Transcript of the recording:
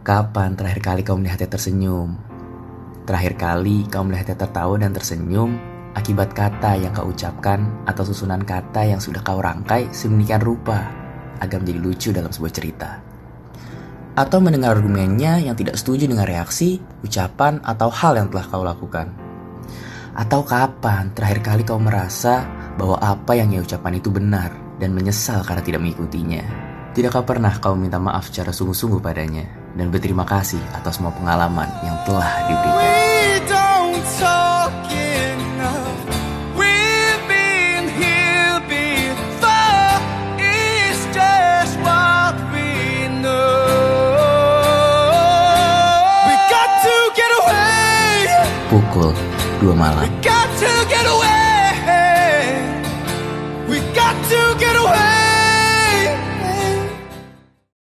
Kapan terakhir kali kau melihatnya tersenyum? Terakhir kali kau melihatnya tertawa dan tersenyum akibat kata yang kau ucapkan atau susunan kata yang sudah kau rangkai sedemikian rupa agar menjadi lucu dalam sebuah cerita. Atau mendengar argumennya yang tidak setuju dengan reaksi, ucapan, atau hal yang telah kau lakukan. Atau kapan terakhir kali kau merasa bahwa apa yang ia ucapkan itu benar dan menyesal karena tidak mengikutinya? Tidakkah pernah kau minta maaf secara sungguh-sungguh padanya dan berterima kasih atas semua pengalaman yang telah diberikan? Pukul 2 malam.